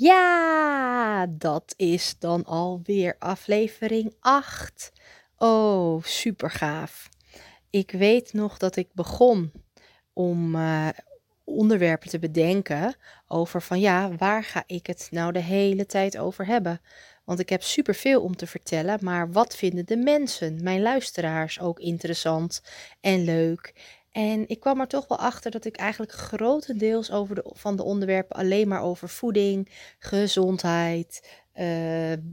Ja, dat is dan alweer aflevering 8. Oh, super gaaf. Ik weet nog dat ik begon om uh, onderwerpen te bedenken over van ja, waar ga ik het nou de hele tijd over hebben? Want ik heb superveel om te vertellen, maar wat vinden de mensen, mijn luisteraars ook interessant en leuk? En ik kwam er toch wel achter dat ik eigenlijk grotendeels over de, van de onderwerpen alleen maar over voeding, gezondheid, uh,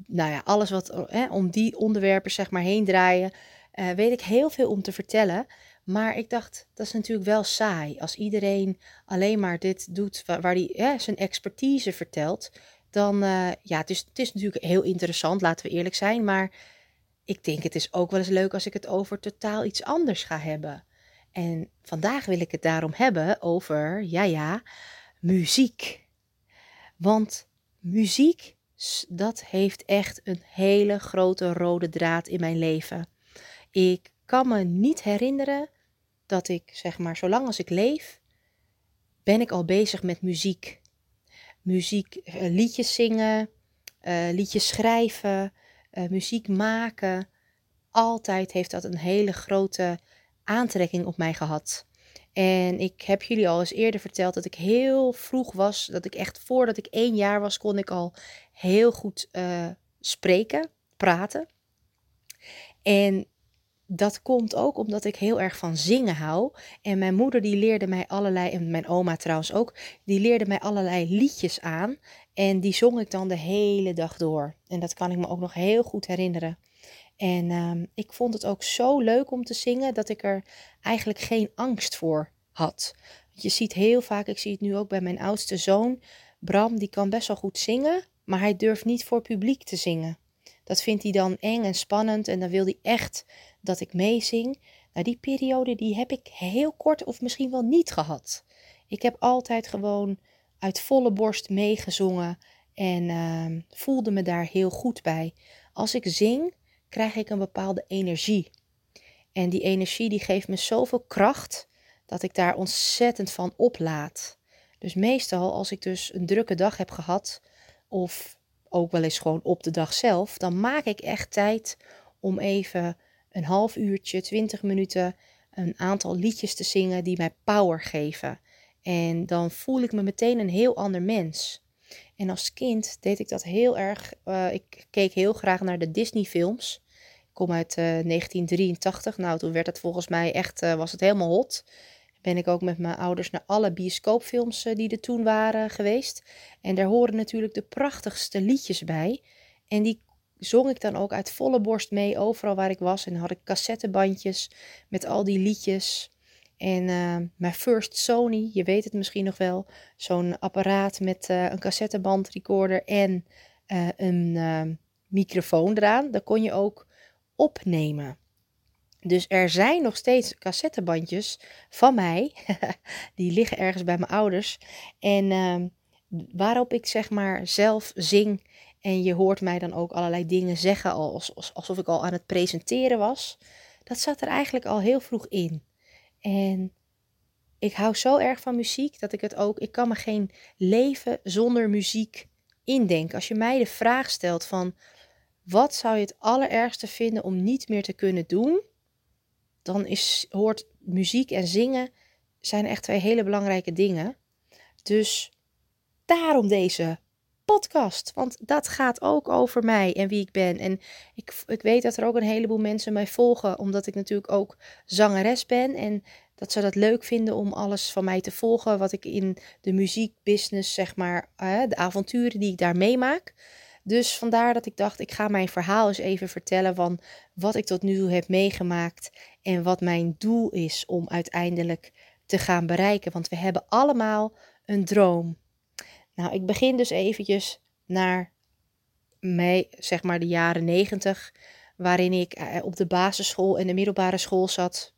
nou ja, alles wat eh, om die onderwerpen zeg maar heen draaien, uh, weet ik heel veel om te vertellen. Maar ik dacht, dat is natuurlijk wel saai. Als iedereen alleen maar dit doet waar, hij zijn expertise vertelt, dan ja, het is, het is natuurlijk heel interessant, laten we eerlijk zijn. Maar ik denk, het is ook wel eens leuk als ik het over totaal iets anders ga hebben. En vandaag wil ik het daarom hebben over, ja ja, muziek. Want muziek, dat heeft echt een hele grote rode draad in mijn leven. Ik kan me niet herinneren dat ik, zeg maar, zolang als ik leef, ben ik al bezig met muziek. Muziek, eh, liedjes zingen, uh, liedjes schrijven, uh, muziek maken. Altijd heeft dat een hele grote aantrekking op mij gehad. En ik heb jullie al eens eerder verteld dat ik heel vroeg was. Dat ik echt voordat ik één jaar was, kon ik al heel goed uh, spreken, praten. En dat komt ook omdat ik heel erg van zingen hou. En mijn moeder die leerde mij allerlei, en mijn oma trouwens ook, die leerde mij allerlei liedjes aan. En die zong ik dan de hele dag door. En dat kan ik me ook nog heel goed herinneren. En um, ik vond het ook zo leuk om te zingen dat ik er eigenlijk geen angst voor had. Je ziet heel vaak, ik zie het nu ook bij mijn oudste zoon, Bram, die kan best wel goed zingen, maar hij durft niet voor publiek te zingen. Dat vindt hij dan eng en spannend en dan wil hij echt dat ik meezing. Nou, die periode die heb ik heel kort of misschien wel niet gehad. Ik heb altijd gewoon uit volle borst meegezongen en uh, voelde me daar heel goed bij. Als ik zing, krijg ik een bepaalde energie. En die energie die geeft me zoveel kracht dat ik daar ontzettend van oplaad. Dus meestal als ik dus een drukke dag heb gehad, of ook wel eens gewoon op de dag zelf, dan maak ik echt tijd om even een half uurtje, twintig minuten, een aantal liedjes te zingen die mij power geven. En dan voel ik me meteen een heel ander mens. En als kind deed ik dat heel erg. Uh, ik keek heel graag naar de Disney-films. Ik kom uit uh, 1983. Nou, toen werd het volgens mij echt, uh, was het helemaal hot. Ben ik ook met mijn ouders naar alle bioscoopfilms die er toen waren geweest. En daar horen natuurlijk de prachtigste liedjes bij. En die zong ik dan ook uit volle borst mee overal waar ik was. En had ik cassettebandjes met al die liedjes. En uh, mijn first Sony, je weet het misschien nog wel, zo'n apparaat met uh, een cassettebandrecorder en uh, een microfoon eraan. Daar kon je ook opnemen. Dus er zijn nog steeds cassettebandjes van mij. Die liggen ergens bij mijn ouders. En ehm, waarop ik zeg maar zelf zing. En je hoort mij dan ook allerlei dingen zeggen, alsof ik al aan het presenteren was. Dat zat er eigenlijk al heel vroeg in. En ik hou zo erg van muziek dat ik het ook. Ik kan me geen leven zonder muziek indenken. Als je mij de vraag stelt van wat zou je het allerergste vinden om niet meer te kunnen doen? Dan is, hoort muziek en zingen zijn echt twee hele belangrijke dingen. Dus daarom deze podcast. Want dat gaat ook over mij en wie ik ben. En ik, ik weet dat er ook een heleboel mensen mij volgen, omdat ik natuurlijk ook zangeres ben. En dat ze dat leuk vinden om alles van mij te volgen. Wat ik in de muziekbusiness, zeg maar, de avonturen die ik daar meemaak. Dus vandaar dat ik dacht, ik ga mijn verhaal eens even vertellen van wat ik tot nu toe heb meegemaakt. En wat mijn doel is om uiteindelijk te gaan bereiken. Want we hebben allemaal een droom. Nou, ik begin dus eventjes naar mij, zeg maar de jaren negentig, waarin ik eh, op de basisschool en de middelbare school zat.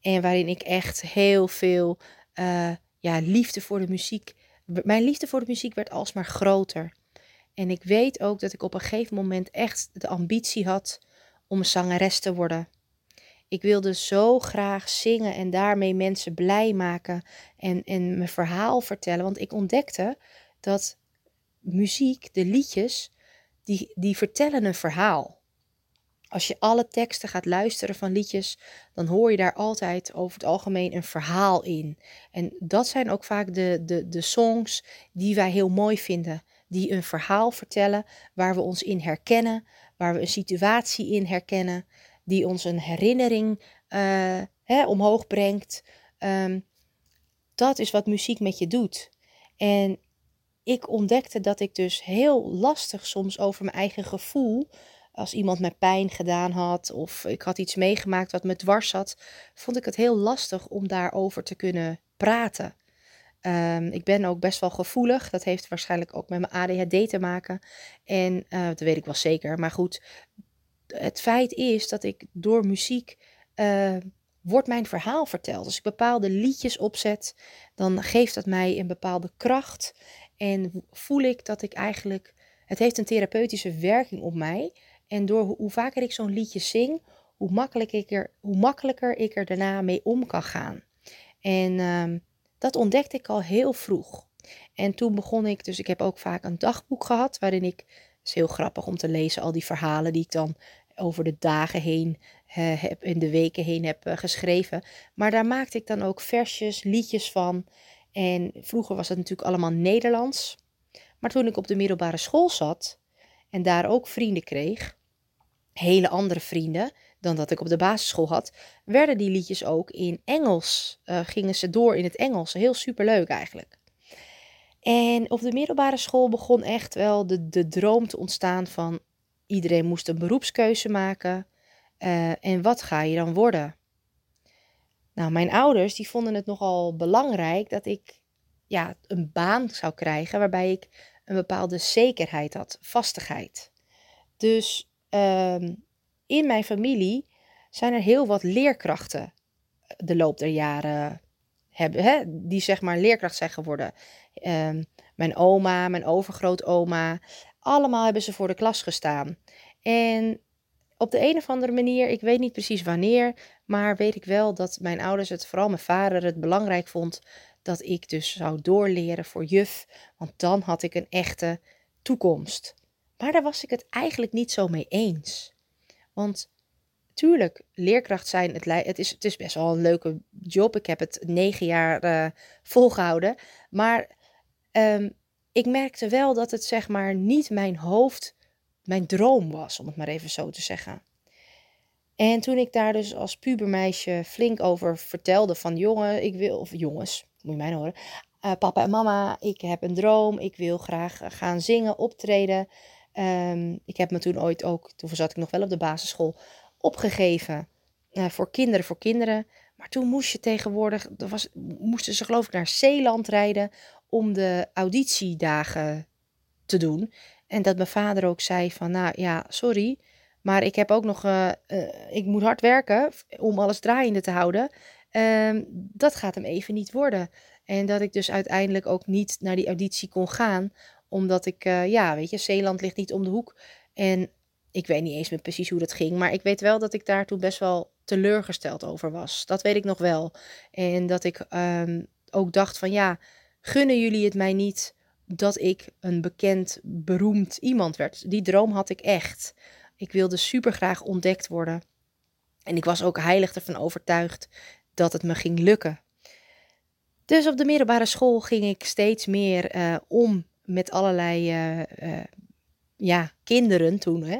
En waarin ik echt heel veel uh, ja, liefde voor de muziek. Mijn liefde voor de muziek werd alsmaar groter. En ik weet ook dat ik op een gegeven moment echt de ambitie had om zangeres te worden. Ik wilde zo graag zingen en daarmee mensen blij maken en, en mijn verhaal vertellen. Want ik ontdekte dat muziek, de liedjes, die, die vertellen een verhaal. Als je alle teksten gaat luisteren van liedjes, dan hoor je daar altijd over het algemeen een verhaal in. En dat zijn ook vaak de, de, de songs die wij heel mooi vinden. Die een verhaal vertellen waar we ons in herkennen, waar we een situatie in herkennen, die ons een herinnering uh, hè, omhoog brengt. Um, dat is wat muziek met je doet. En ik ontdekte dat ik dus heel lastig soms over mijn eigen gevoel, als iemand me pijn gedaan had of ik had iets meegemaakt wat me dwars zat, vond ik het heel lastig om daarover te kunnen praten. Um, ik ben ook best wel gevoelig. Dat heeft waarschijnlijk ook met mijn ADHD te maken. En uh, dat weet ik wel zeker. Maar goed, het feit is dat ik door muziek uh, wordt mijn verhaal verteld. Als ik bepaalde liedjes opzet, dan geeft dat mij een bepaalde kracht. En voel ik dat ik eigenlijk. Het heeft een therapeutische werking op mij. En door hoe vaker ik zo'n liedje zing, hoe, makkelijk ik er, hoe makkelijker ik er daarna mee om kan gaan. En um, dat ontdekte ik al heel vroeg. En toen begon ik, dus ik heb ook vaak een dagboek gehad, waarin ik, het is heel grappig om te lezen, al die verhalen die ik dan over de dagen heen heb, in de weken heen heb uh, geschreven. Maar daar maakte ik dan ook versjes, liedjes van. En vroeger was het natuurlijk allemaal Nederlands. Maar toen ik op de middelbare school zat en daar ook vrienden kreeg, hele andere vrienden dan dat ik op de basisschool had, werden die liedjes ook in Engels, uh, gingen ze door in het Engels. Heel superleuk eigenlijk. En op de middelbare school begon echt wel de, de droom te ontstaan van iedereen moest een beroepskeuze maken. Uh, en wat ga je dan worden? Nou, mijn ouders die vonden het nogal belangrijk dat ik ja, een baan zou krijgen waarbij ik een bepaalde zekerheid had, vastigheid. Dus uh, in mijn familie zijn er heel wat leerkrachten de loop der jaren hebben, hè, die zeg maar leerkracht zijn geworden. Uh, mijn oma, mijn overgrootoma, allemaal hebben ze voor de klas gestaan. En op de een of andere manier, ik weet niet precies wanneer, maar weet ik wel dat mijn ouders het, vooral mijn vader, het belangrijk vond dat ik dus zou doorleren voor juf, want dan had ik een echte toekomst. Maar daar was ik het eigenlijk niet zo mee eens. Want tuurlijk, leerkracht zijn, het, is, het is best wel een leuke job. Ik heb het negen jaar uh, volgehouden. Maar um, ik merkte wel dat het zeg maar niet mijn hoofd, mijn droom was, om het maar even zo te zeggen. En toen ik daar dus als pubermeisje flink over vertelde van jongen, ik wil, of jongens, moet je mij nou horen, uh, papa en mama, ik heb een droom, ik wil graag gaan zingen, optreden. Um, ik heb me toen ooit ook, toen zat ik nog wel op de basisschool, opgegeven uh, voor kinderen voor kinderen. Maar toen moest je tegenwoordig, was, moesten ze geloof ik naar Zeeland rijden om de auditiedagen te doen. En dat mijn vader ook zei van, nou ja, sorry, maar ik heb ook nog, uh, uh, ik moet hard werken om alles draaiende te houden. Uh, dat gaat hem even niet worden. En dat ik dus uiteindelijk ook niet naar die auditie kon gaan, omdat ik, uh, ja, weet je, Zeeland ligt niet om de hoek. En ik weet niet eens meer precies hoe dat ging, maar ik weet wel dat ik daar toen best wel teleurgesteld over was. Dat weet ik nog wel. En dat ik um, ook dacht van, ja, gunnen jullie het mij niet dat ik een bekend, beroemd iemand werd. Die droom had ik echt. Ik wilde super graag ontdekt worden. En ik was ook heilig ervan overtuigd dat het me ging lukken. Dus op de middelbare school ging ik steeds meer uh, om met allerlei uh, uh, ja, kinderen toen, hè,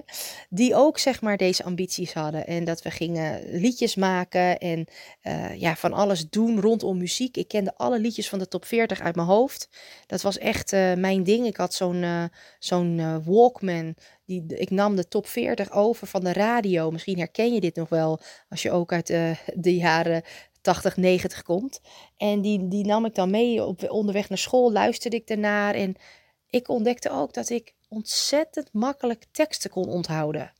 die ook zeg maar deze ambities hadden. En dat we gingen liedjes maken en ja, van alles doen rondom muziek. Ik kende alle liedjes van de top 40 uit mijn hoofd. Dat was echt mijn ding. Ik had zo'n zo'n Walkman. Die, ik nam de top 40 over van de radio. Misschien herken je dit nog wel als je ook uit de jaren 80, 90 komt. En die, die nam ik dan mee op onderweg naar school, luisterde ik ernaar. En ik ontdekte ook dat ik ontzettend makkelijk teksten kon onthouden.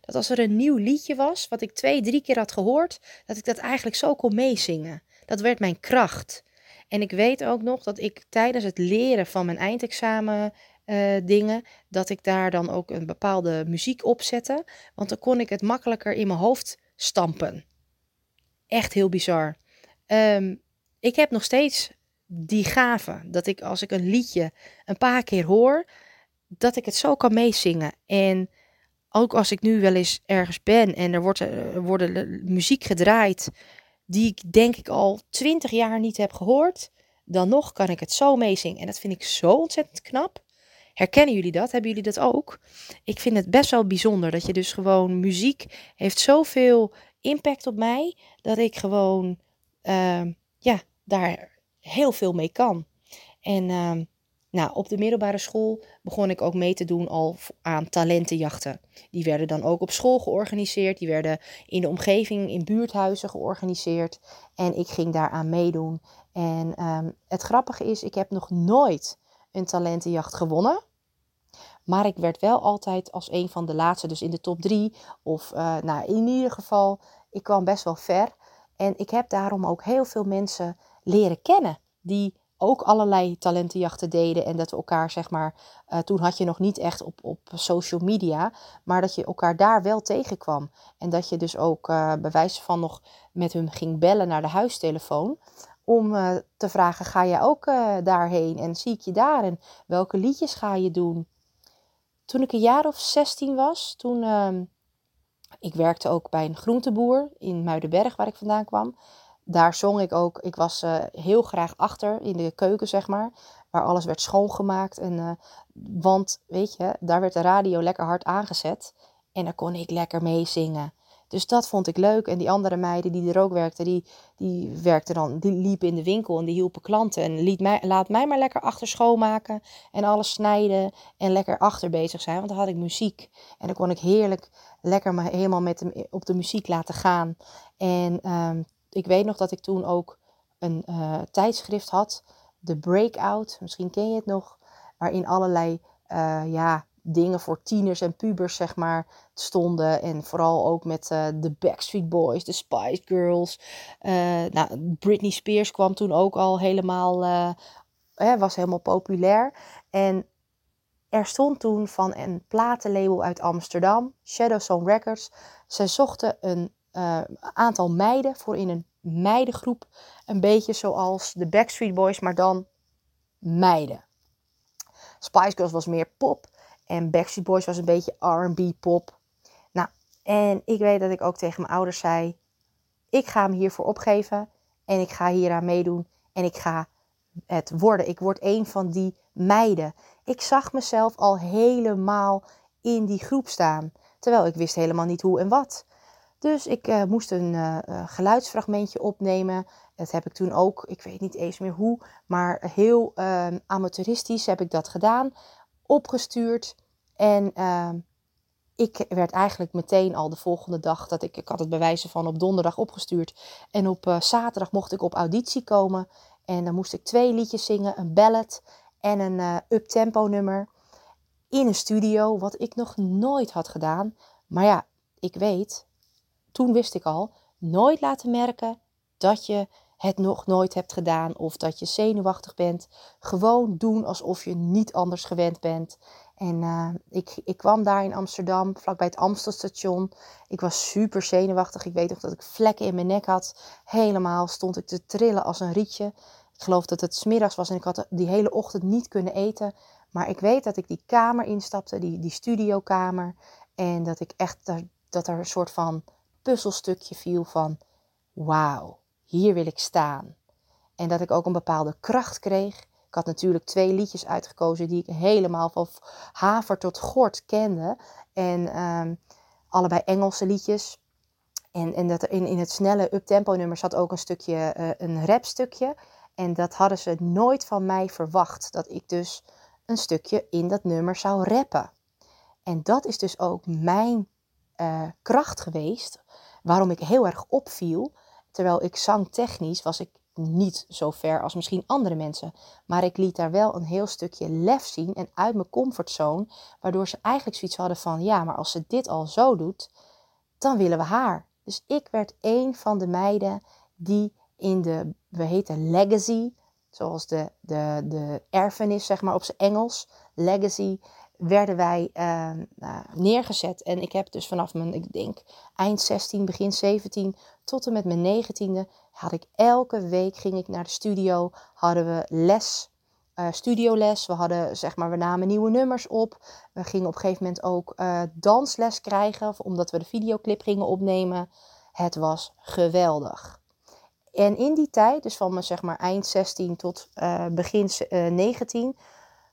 Dat als er een nieuw liedje was, wat ik twee, drie keer had gehoord, dat ik dat eigenlijk zo kon meezingen. Dat werd mijn kracht. En ik weet ook nog dat ik tijdens het leren van mijn eindexamen uh, dingen, dat ik daar dan ook een bepaalde muziek op zette. Want dan kon ik het makkelijker in mijn hoofd stampen. Echt heel bizar. Um, ik heb nog steeds die gave dat ik als ik een liedje een paar keer hoor, dat ik het zo kan meezingen. En ook als ik nu wel eens ergens ben en er wordt er worden muziek gedraaid die ik denk ik al twintig jaar niet heb gehoord, dan nog kan ik het zo meezingen. En dat vind ik zo ontzettend knap. Herkennen jullie dat? Hebben jullie dat ook? Ik vind het best wel bijzonder dat je dus gewoon muziek heeft zoveel impact op mij dat ik gewoon uh, ja, daar heel veel mee kan. En uh, nou, op de middelbare school begon ik ook mee te doen al aan talentenjachten. Die werden dan ook op school georganiseerd. Die werden in de omgeving in buurthuizen georganiseerd. En ik ging daaraan meedoen. En um, het grappige is, ik heb nog nooit een talentenjacht gewonnen. Maar ik werd wel altijd als een van de laatste, dus in de top drie. Of uh, nou, in ieder geval, ik kwam best wel ver. En ik heb daarom ook heel veel mensen leren kennen die ook allerlei talentenjachten deden. En dat we elkaar, zeg maar, uh, toen had je nog niet echt op, op social media, maar dat je elkaar daar wel tegenkwam. En dat je dus ook uh, bij wijze van nog met hun ging bellen naar de huistelefoon. Om uh, te vragen, ga jij ook daarheen? En zie ik je daar? En welke liedjes ga je doen? Toen ik een jaar of 16 was, toen... Ehm, ik werkte ook bij een groenteboer in Muidenberg, waar ik vandaan kwam daar zong ik ook. Ik was uh, heel graag achter in de keuken, zeg maar. Waar alles werd schoongemaakt. En, want, weet je, daar werd de radio lekker hard aangezet. En dan kon ik lekker meezingen. Dus dat vond ik leuk. En die andere meiden die er ook werkten, die, die werkten dan, die liepen in de winkel en die hielpen klanten. En liet mij, laat mij maar lekker achter schoonmaken en alles snijden en lekker achter bezig zijn. Want dan had ik muziek. En dan kon ik heerlijk lekker me helemaal met hem op de muziek laten gaan. En um, ik weet nog dat ik toen ook een uh, tijdschrift had, de Breakout, misschien ken je het nog, waarin allerlei uh, ja, dingen voor tieners en pubers zeg maar stonden en vooral ook met uh, de Backstreet Boys, de Spice Girls. nou, Britney Spears kwam toen ook al helemaal, was helemaal populair en er stond toen van een platenlabel uit Amsterdam, Shadow Song Records. Ze zochten een uh, aantal meiden voor in een meidengroep. Een beetje zoals de Backstreet Boys, maar dan meiden. Spice Girls was meer pop en Backstreet Boys was een beetje R&B pop. Nou, en ik weet dat ik ook tegen mijn ouders zei: ik ga hem hiervoor opgeven en ik ga hieraan meedoen en ik ga het worden. Ik word een van die meiden. Ik zag mezelf al helemaal in die groep staan, terwijl ik wist helemaal niet hoe en wat. Dus ik uh, moest een uh, geluidsfragmentje opnemen. Dat heb ik toen ook, ik weet niet eens meer hoe, maar heel uh, amateuristisch heb ik dat gedaan. Opgestuurd. En ehm, ik werd eigenlijk meteen al de volgende dag, dat ik, ik had het bewijzen van op donderdag opgestuurd. En op zaterdag mocht ik op auditie komen. En dan moest ik twee liedjes zingen, een ballad en een uptempo nummer. In een studio, wat ik nog nooit had gedaan. Maar ja, ik weet, toen wist ik al, nooit laten merken dat je het nog nooit hebt gedaan of dat je zenuwachtig bent. Gewoon doen alsof je niet anders gewend bent. En uh, ik, ik kwam daar in Amsterdam, vlakbij het Amstelstation. Ik was super zenuwachtig. Ik weet nog dat ik vlekken in mijn nek had. Helemaal stond ik te trillen als een rietje. Ik geloof dat het smiddags was en ik had die hele ochtend niet kunnen eten. Maar ik weet dat ik die kamer instapte, die, die studiokamer. En dat ik echt, dat er een soort van puzzelstukje viel van wauw, hier wil ik staan. En dat ik ook een bepaalde kracht kreeg. Ik had natuurlijk twee liedjes uitgekozen die ik helemaal van haver tot gort kende. En um, allebei Engelse liedjes. En, en dat in, in het snelle uptempo nummer zat ook een stukje, uh, een rapstukje. En dat hadden ze nooit van mij verwacht. Dat ik dus een stukje in dat nummer zou rappen. En dat is dus ook mijn uh, kracht geweest waarom ik heel erg opviel. Terwijl ik zangtechnisch was ik niet zo ver als misschien andere mensen. Maar ik liet daar wel een heel stukje lef zien en uit mijn comfortzone. Waardoor ze eigenlijk zoiets hadden van, ja, maar als ze dit al zo doet, dan willen we haar. Dus ik werd een van de meiden die in de, we heten legacy, zoals de, de, de erfenis, zeg maar op zijn Engels, legacy, werden wij uh, neergezet. En ik heb dus vanaf mijn, ik denk, eind 16, begin 17 tot en met mijn 19e, had ik elke week ging ik naar de studio, hadden we les. uh, studioles. We hadden, zeg maar, we namen nieuwe nummers op. We gingen op een gegeven moment ook uh, dansles krijgen, omdat we de videoclip gingen opnemen. Het was geweldig. En in die tijd, dus van mijn zeg maar eind 16 tot begin 19,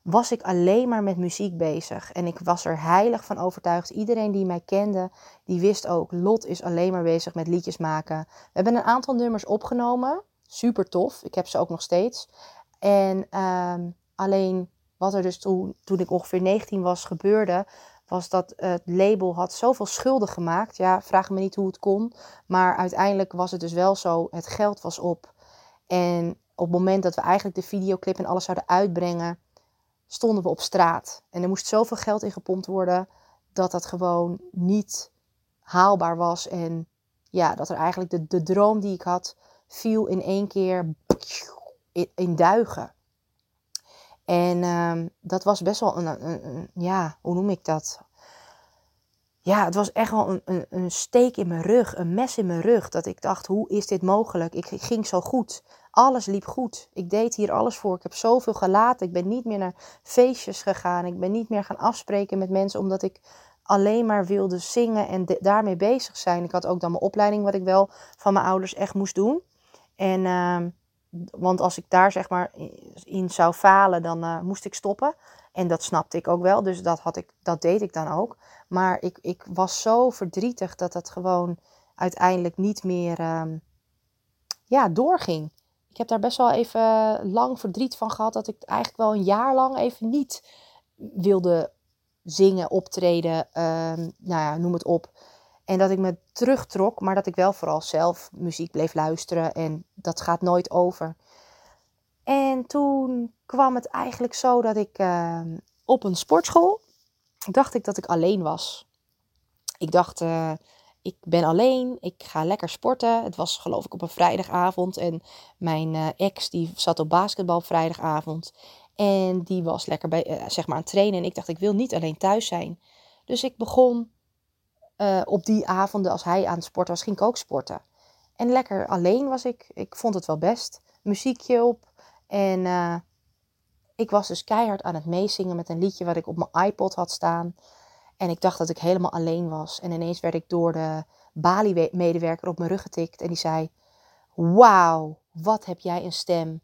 was ik alleen maar met muziek bezig. En ik was er heilig van overtuigd. Iedereen die mij kende, die wist ook, Lot is alleen maar bezig met liedjes maken. We hebben een aantal nummers opgenomen. Super tof. Ik heb ze ook nog steeds. En uh, alleen wat er dus toen, toen ik ongeveer 19 was gebeurde, was dat het label had zoveel schulden gemaakt. Ja, vraag me niet hoe het kon. Maar uiteindelijk was het dus wel zo, het geld was op. En op het moment dat we eigenlijk de videoclip en alles zouden uitbrengen, stonden we op straat. En er moest zoveel geld in gepompt worden dat dat gewoon niet haalbaar was. En ja, dat er eigenlijk de, de droom die ik had, viel in één keer in, duigen. En um, dat was best wel een, een, een, ja, hoe noem ik dat? Ja, het was echt wel een, een, een steek in mijn rug, een mes in mijn rug. Dat ik dacht, hoe is dit mogelijk? Ik, ging zo goed. Alles liep goed. Ik deed hier alles voor. Ik heb zoveel gelaten. Ik ben niet meer naar feestjes gegaan. Ik ben niet meer gaan afspreken met mensen omdat ik alleen maar wilde zingen en daarmee bezig zijn. Ik had ook dan mijn opleiding, wat ik wel van mijn ouders echt moest doen. En, uh, want als ik daar zeg maar in zou falen, dan uh, moest ik stoppen. En dat snapte ik ook wel, dus dat, had ik, dat deed ik dan ook. Maar ik, ik was zo verdrietig dat dat gewoon uiteindelijk niet meer uh, ja, doorging ik heb daar best wel even lang verdriet van gehad. Dat ik eigenlijk wel een jaar lang even niet wilde zingen, optreden, uh, nou ja, noem het op. En dat ik me terugtrok, maar dat ik wel vooral zelf muziek bleef luisteren. En dat gaat nooit over. En toen kwam het eigenlijk zo dat ik uh, op een sportschool dacht ik dat ik alleen was. Ik dacht, uh, ik ben alleen, ik ga lekker sporten. Het was geloof ik op een vrijdagavond en mijn uh, ex die zat op basketbal vrijdagavond. En die was lekker bij, uh, zeg maar aan het trainen en ik dacht ik wil niet alleen thuis zijn. Dus ik begon op die avonden als hij aan het sporten was, ging ik ook sporten. En lekker alleen was ik. Ik vond het wel best. Muziekje op en ik was dus keihard aan het meezingen met een liedje wat ik op mijn iPod had staan. En ik dacht dat ik helemaal alleen was. En ineens werd ik door de Bali-medewerker op mijn rug getikt. En die zei: Wauw, wat heb jij een stem.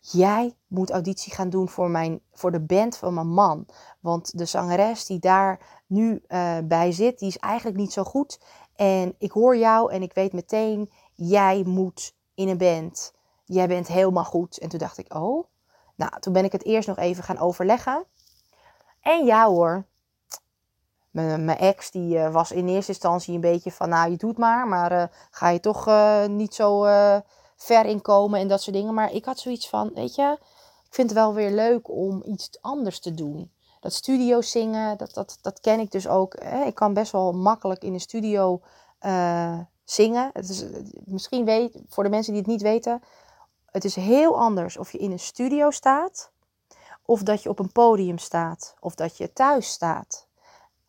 Jij moet auditie gaan doen voor, mijn, voor de band van mijn man. Want de zangeres die daar nu uh, bij zit, die is eigenlijk niet zo goed. En ik hoor jou en ik weet meteen, jij moet in een band. Jij bent helemaal goed. En toen dacht ik, oh. Nou, toen ben ik het eerst nog even gaan overleggen. En ja hoor, mijn, ex die uh, was in eerste instantie een beetje van, nou je doet maar, maar uh, ga je toch uh, niet zo ver inkomen en dat soort dingen. Maar ik had zoiets van, weet je, ik vind het wel weer leuk om iets anders te doen. Dat studio zingen, dat, dat, dat ken ik dus ook. Hè? Ik kan best wel makkelijk in een studio zingen. Het is, misschien weet, voor de mensen die het niet weten, het is heel anders of je in een studio staat, of dat je op een podium staat, of dat je thuis staat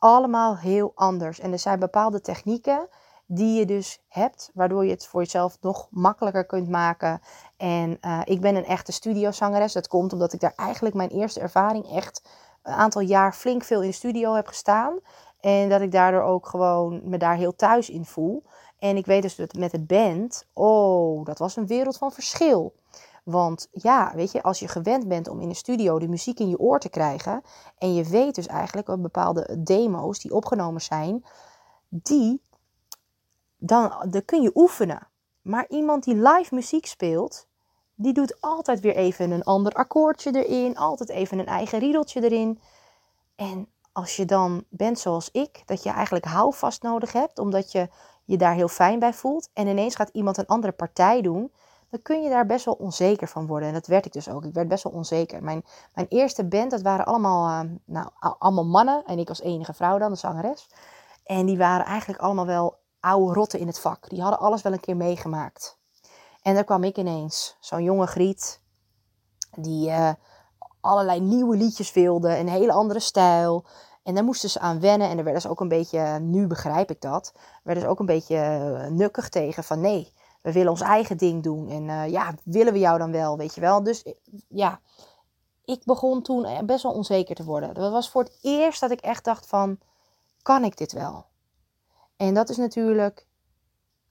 allemaal heel anders. En er zijn bepaalde technieken die je dus hebt, waardoor je het voor jezelf nog makkelijker kunt maken. En uh, ik ben een echte studiozangeres. Dat komt omdat ik daar eigenlijk mijn eerste ervaring echt een aantal jaar flink veel in de studio heb gestaan. En dat ik daardoor ook gewoon me daar heel thuis in voel. En ik weet dus dat met het band, oh, dat was een wereld van verschil. Want ja, weet je, als je gewend bent om in een studio de muziek in je oor te krijgen. En je weet dus eigenlijk op bepaalde demo's die opgenomen zijn, die, dan, dan kun je oefenen. Maar iemand die live muziek speelt, die doet altijd weer even een ander akkoordje erin, altijd even een eigen riedeltje erin. En als je dan bent zoals ik, dat je eigenlijk houvast nodig hebt, omdat je je daar heel fijn bij voelt. En ineens gaat iemand een andere partij doen dan kun je daar best wel onzeker van worden. En dat werd ik dus ook. Ik werd best wel onzeker. Mijn, mijn eerste band, dat waren allemaal, uh, nou, allemaal mannen. En ik als enige vrouw dan, de zangeres. En die waren eigenlijk allemaal wel oude rotten in het vak. Die hadden alles wel een keer meegemaakt. En daar kwam ik ineens, zo'n jonge griet, die uh, allerlei nieuwe liedjes wilde, een hele andere stijl. En daar moesten ze aan wennen. En daar werden ze ook een beetje, nu begrijp ik dat, werden ze ook een beetje uh, nukkig tegen van nee, we willen ons eigen ding doen. En uh, ja, willen we jou dan wel, weet je wel. Dus ja, ik begon toen eh, best wel onzeker te worden. Dat was voor het eerst dat ik echt dacht van, kan ik dit wel? En dat is natuurlijk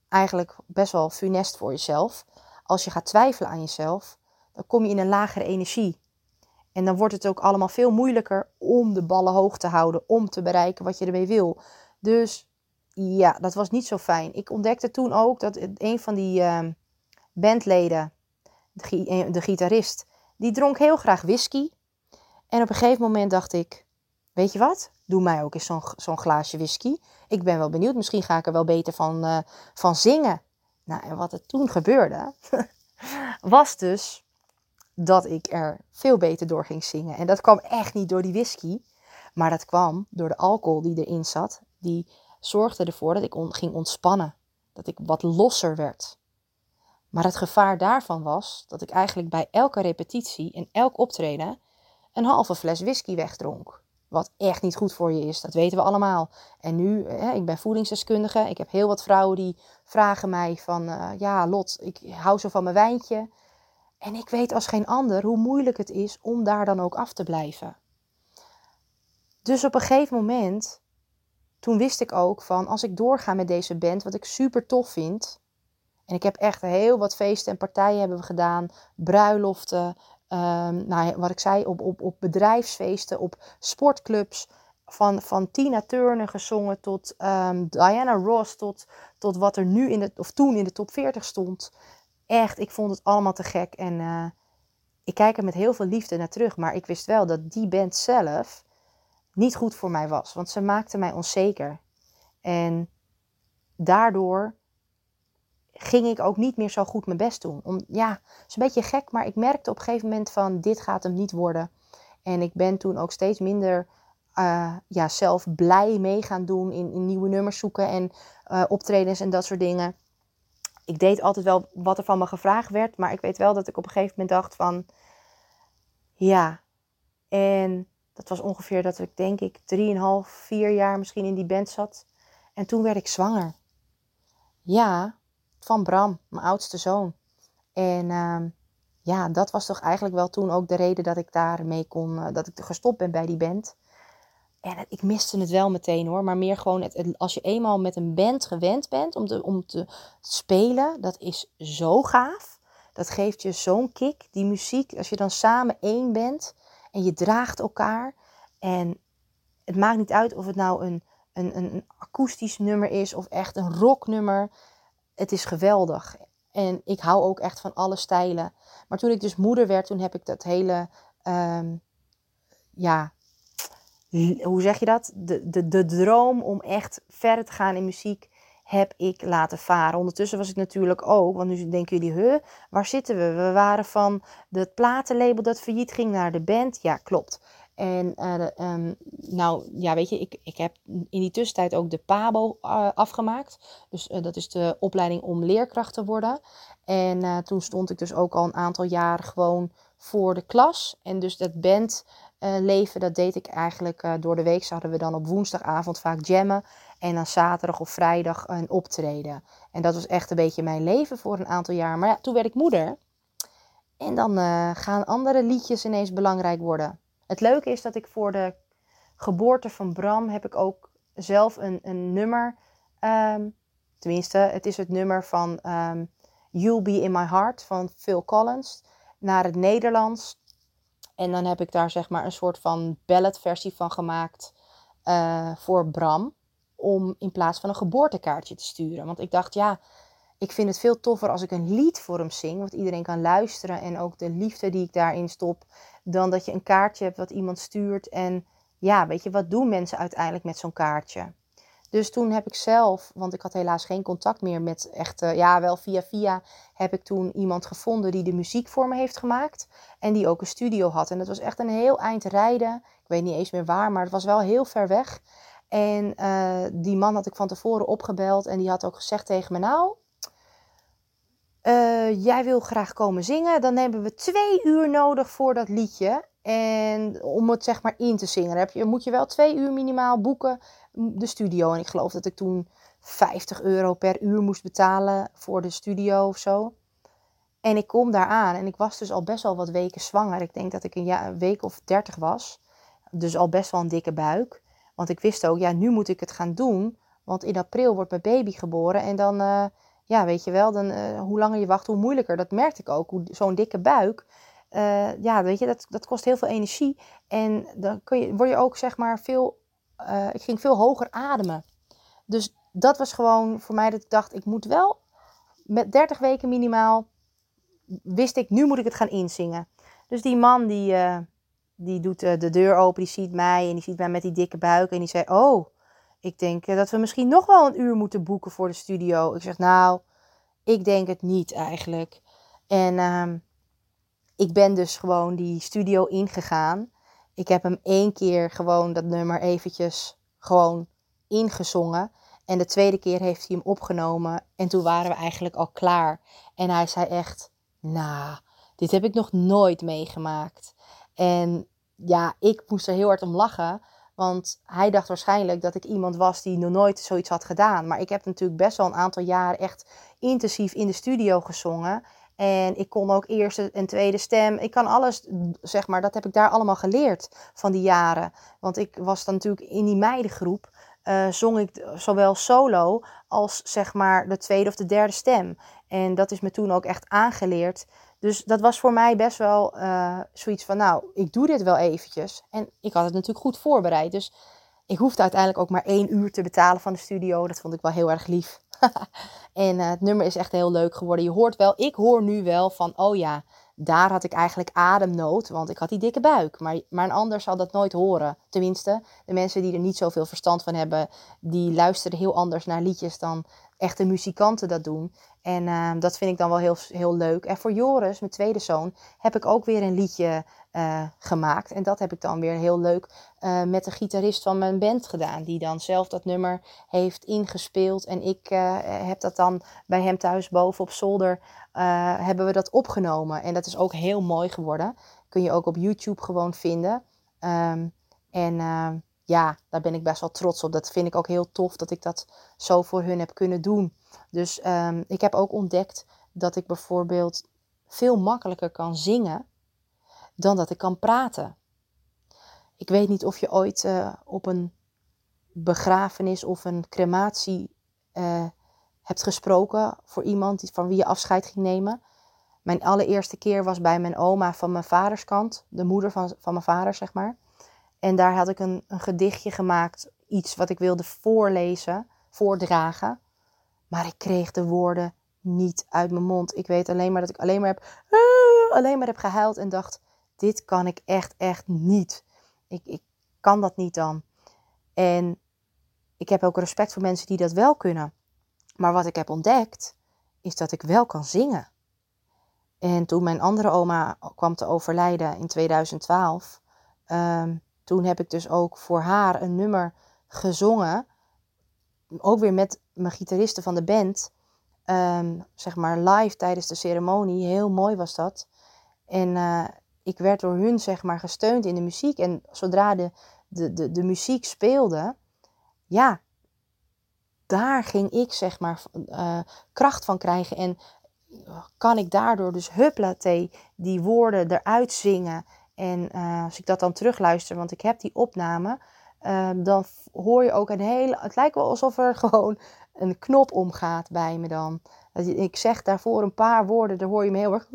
eigenlijk best wel funest voor jezelf. Als je gaat twijfelen aan jezelf, dan kom je in een lagere energie. En dan wordt het ook allemaal veel moeilijker om de ballen hoog te houden, om te bereiken wat je ermee wil. Dus ja, dat was niet zo fijn. Ik ontdekte toen ook dat een van die uh, bandleden, de, eh, de gitarist, die dronk heel graag whisky. En op een gegeven moment dacht ik, weet je wat? Doe mij ook eens zo'n glaasje whisky. Ik ben wel benieuwd, misschien ga ik er wel beter van, uh, van zingen. Nou, en wat er toen gebeurde, was dus dat ik er veel beter door ging zingen. En dat kwam echt niet door die whisky, maar dat kwam door de alcohol die erin zat. Die zorgde ervoor dat ik ging ontspannen. Dat ik wat losser werd. Maar het gevaar daarvan was dat ik eigenlijk bij elke repetitie en elk optreden een halve fles whisky wegdronk. Wat echt niet goed voor je is, dat weten we allemaal. En nu, ik ben voedingsdeskundige. Ik heb heel wat vrouwen die vragen mij van... Uh, ja, Lot, ik hou zo van mijn wijntje. En ik weet als geen ander hoe moeilijk het is om daar dan ook af te blijven. Dus op een gegeven moment, toen wist ik ook van... als ik doorga met deze band, wat ik super tof vind... En ik heb echt heel wat feesten en partijen hebben we gedaan. Bruiloften, um, nou, wat ik zei, op, op, op bedrijfsfeesten, op sportclubs. Van, van Tina Turner gezongen tot um, Diana Ross, tot, tot wat er nu in de, of toen in de top 40 stond. Echt, ik vond het allemaal te gek. En uh, ik kijk er met heel veel liefde naar terug. Maar ik wist wel dat die band zelf niet goed voor mij was. Want ze maakte mij onzeker. En daardoor ging ik ook niet meer zo goed mijn best doen. Om, ja, het is een beetje gek, maar ik merkte op een gegeven moment van dit gaat hem niet worden. En ik ben toen ook steeds minder uh, ja, zelf blij mee gaan doen in, in nieuwe nummers zoeken en uh, optredens en dat soort dingen. Ik deed altijd wel wat er van me gevraagd werd, maar ik weet wel dat ik op een gegeven moment dacht van ja. En dat was ongeveer dat ik denk ik 3,5, 4 jaar misschien in die band zat. En toen werd ik zwanger. Ja, van Bram, mijn oudste zoon. En uh, ja, dat was toch eigenlijk wel toen ook de reden dat ik daarmee kon, uh, dat ik gestopt ben bij die band. En ik miste het wel meteen hoor, maar meer gewoon het, als je eenmaal met een band gewend bent om te, om te spelen, dat is zo gaaf. Dat geeft je zo'n kick, die muziek, als je dan samen één bent en je draagt elkaar. En het maakt niet uit of het nou een, een, een akoestisch nummer is of echt een rocknummer het is geweldig. En ik hou ook echt van alle stijlen. Maar toen ik dus moeder werd, toen heb ik dat hele, um, ja, hoe zeg je dat? De, de, de droom om echt verder te gaan in muziek heb ik laten varen. Ondertussen was ik natuurlijk ook, want nu denken jullie, huh, waar zitten we? We waren van het platenlabel dat failliet ging naar de band. Ja, klopt. En uh, nou, ja, weet je, ik, ik heb in die tussentijd ook de PABO uh, afgemaakt. Dus uh, dat is de opleiding om leerkracht te worden. En toen stond ik dus ook al een aantal jaar gewoon voor de klas. En dus dat bandleven, dat deed ik eigenlijk door de week. Zouden we dan op woensdagavond vaak jammen. En dan zaterdag of vrijdag een optreden. En dat was echt een beetje mijn leven voor een aantal jaar. Maar ja, toen werd ik moeder. En dan gaan andere liedjes ineens belangrijk worden. Het leuke is dat ik voor de geboorte van Bram heb ik ook zelf een, een nummer. Um, tenminste, het is het nummer van um, You'll Be In My Heart van Phil Collins naar het Nederlands. En dan heb ik daar zeg maar een soort van balladversie van gemaakt uh, voor Bram. Om in plaats van een geboortekaartje te sturen. Want ik dacht, ja, ik vind het veel toffer als ik een lied voor hem zing. Wat iedereen kan luisteren. En ook de liefde die ik daarin stop dan dat je een kaartje hebt wat iemand stuurt. En ja, weet je, wat doen mensen uiteindelijk met zo'n kaartje? Dus toen heb ik zelf, want ik had helaas geen contact meer met echte, ja, wel via via heb ik toen iemand gevonden die de muziek voor me heeft gemaakt. En die ook een studio had. En dat was echt een heel eind rijden. Ik weet niet eens meer waar, maar het was wel heel ver weg. En uh, die man had ik van tevoren opgebeld en die had ook gezegd tegen me, nou, uh, jij wil graag komen zingen, dan hebben we twee uur nodig voor dat liedje. En om het zeg maar in te zingen, heb je, moet je wel twee uur minimaal boeken de studio. En ik geloof dat ik toen 50 euro per uur moest betalen voor de studio of zo. En ik kom daar aan en ik was dus al best wel wat weken zwanger. Ik denk dat ik een, week of dertig was. Dus al best wel een dikke buik. Want ik wist ook, ja, nu moet ik het gaan doen. Want in april wordt mijn baby geboren. En dan, uh, ja, weet je wel, dan, uh, hoe langer je wacht, hoe moeilijker. Dat merkte ik ook. Zo'n dikke buik, uh, ja, weet je, dat, dat kost heel veel energie. En dan kun je, word je ook, zeg maar, veel... ik ging veel hoger ademen. Dus dat was gewoon voor mij dat ik dacht, ik moet wel met 30 weken minimaal, wist ik, nu moet ik het gaan inzingen. Dus die man die, uh, die doet uh, de deur open, die ziet mij en die ziet mij met die dikke buik en die zei, oh, ik denk dat we misschien nog wel een uur moeten boeken voor de studio. Ik zeg, nou, ik denk het niet eigenlijk. En uh, ik ben dus gewoon die studio ingegaan. Ik heb hem één keer gewoon dat nummer eventjes gewoon ingezongen. En de tweede keer heeft hij hem opgenomen en toen waren we eigenlijk al klaar. En hij zei echt, nou, dit heb ik nog nooit meegemaakt. En ja, ik moest er heel hard om lachen. Want hij dacht waarschijnlijk dat ik iemand was die nog nooit zoiets had gedaan. Maar ik heb natuurlijk best wel een aantal jaren echt intensief in de studio gezongen. En ik kon ook eerste en tweede stem. Ik kan alles, zeg maar, dat heb ik daar allemaal geleerd van die jaren. Want ik was dan natuurlijk in die meidengroep uh, zong ik zowel solo als zeg maar de tweede of de derde stem. En dat is me toen ook echt aangeleerd. Dus dat was voor mij best wel uh, zoiets van, nou, ik doe dit wel eventjes. En ik had het natuurlijk goed voorbereid. Dus ik hoefde uiteindelijk ook maar één uur te betalen van de studio. Dat vond ik wel heel erg lief. en uh, het nummer is echt heel leuk geworden. Je hoort wel, ik hoor nu wel van, oh ja, daar had ik eigenlijk ademnood, want ik had die dikke buik. Maar, maar een ander zal dat nooit horen. Tenminste, de mensen die er niet zoveel verstand van hebben, die luisteren heel anders naar liedjes dan echte muzikanten dat doen. En uh, dat vind ik dan wel heel, heel leuk. En voor Joris, mijn tweede zoon, heb ik ook weer een liedje uh, gemaakt. En dat heb ik dan weer heel leuk uh, met de gitarist van mijn band gedaan. Die dan zelf dat nummer heeft ingespeeld. En ik heb dat dan bij hem thuis boven op zolder hebben we dat opgenomen. En dat is ook heel mooi geworden. Kun je ook op YouTube gewoon vinden. Um, en ja, daar ben ik best wel trots op. Dat vind ik ook heel tof dat ik dat zo voor hun heb kunnen doen. Dus um, ik heb ook ontdekt dat ik bijvoorbeeld veel makkelijker kan zingen dan dat ik kan praten. Ik weet niet of je ooit uh, op een begrafenis of een crematie uh, hebt gesproken voor iemand van wie je afscheid ging nemen. Mijn allereerste keer was bij mijn oma van mijn vaders kant, de moeder van, van mijn vader, zeg maar. En daar had ik een, gedichtje gemaakt, iets wat ik wilde voorlezen, voordragen. Maar ik kreeg de woorden niet uit mijn mond. Ik weet alleen maar dat ik alleen maar heb, uh, alleen maar heb gehuild en dacht: dit kan ik echt, echt niet. Ik, ik kan dat niet dan. En ik heb ook respect voor mensen die dat wel kunnen. Maar wat ik heb ontdekt, is dat ik wel kan zingen. En toen mijn andere oma kwam te overlijden in 2012, um, toen heb ik dus ook voor haar een nummer gezongen. Ook weer met mijn gitaristen van de band. Um, zeg maar live tijdens de ceremonie. Heel mooi was dat. En uh, ik werd door hun zeg maar gesteund in de muziek. En zodra de, de, de, de muziek speelde, ja, daar ging ik zeg maar uh, kracht van krijgen. En kan ik daardoor dus hupplatee die woorden eruit zingen. En uh, als ik dat dan terugluister, want ik heb die opname, uh, dan hoor je ook een hele. Het lijkt wel alsof er gewoon een knop omgaat bij me dan. Ik zeg daarvoor een paar woorden, dan hoor je me heel erg,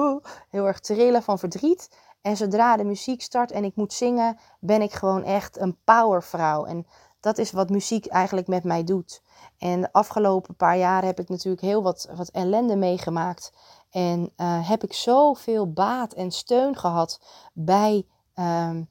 heel erg trillen van verdriet. En zodra de muziek start en ik moet zingen, ben ik gewoon echt een powervrouw. En dat is wat muziek eigenlijk met mij doet. En de afgelopen paar jaar heb ik natuurlijk heel wat, wat ellende meegemaakt. En uh, heb ik zoveel baat en steun gehad bij, um,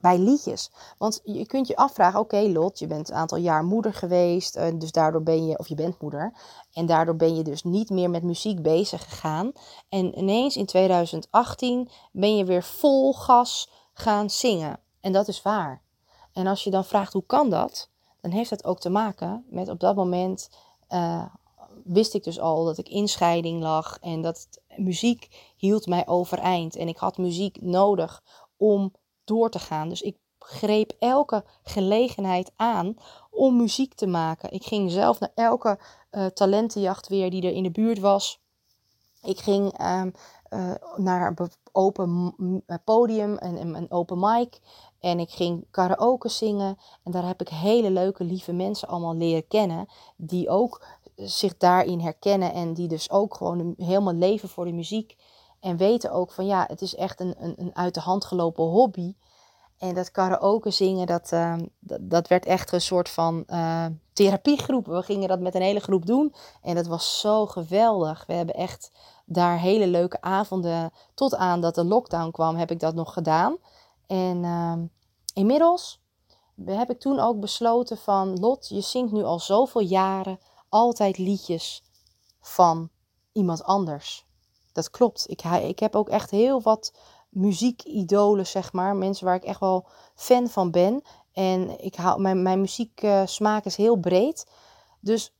bij liedjes. Want je kunt je afvragen, oké Lot, je bent een aantal jaar moeder geweest. Uh, dus daardoor ben je, of je bent moeder. En daardoor ben je dus niet meer met muziek bezig gegaan. En ineens in 2018 ben je weer vol gas gaan zingen. En dat is waar. En als je dan vraagt hoe kan dat, dan heeft dat ook te maken met op dat moment uh, wist ik dus al dat ik in scheiding lag en dat muziek hield mij overeind. En ik had muziek nodig om door te gaan. Dus ik greep elke gelegenheid aan om muziek te maken. Ik ging zelf naar elke uh, talentenjacht weer die er in de buurt was. Ik ging ehm, eh, naar een open podium en een open mic. En ik ging karaoke zingen. En daar heb ik hele leuke, lieve mensen allemaal leren kennen. Die ook zich daarin herkennen. En die dus ook gewoon helemaal leven voor de muziek. En weten ook van ja, het is echt een, een, een uit de hand gelopen hobby. En dat karaoke zingen, dat, uh, dat, werd echt een soort van uh, therapiegroep. We gingen dat met een hele groep doen. En dat was zo geweldig. We hebben echt daar hele leuke avonden. Tot aan dat de lockdown kwam, heb ik dat nog gedaan. En uh, inmiddels heb ik toen ook besloten van... Lot, je zingt nu al zoveel jaren altijd liedjes van iemand anders. Dat klopt. Ik, ik heb ook echt heel wat muziekidolen, zeg maar. Mensen waar ik echt wel fan van ben. En ik hou, mijn, mijn muzieksmaak is heel breed. Dus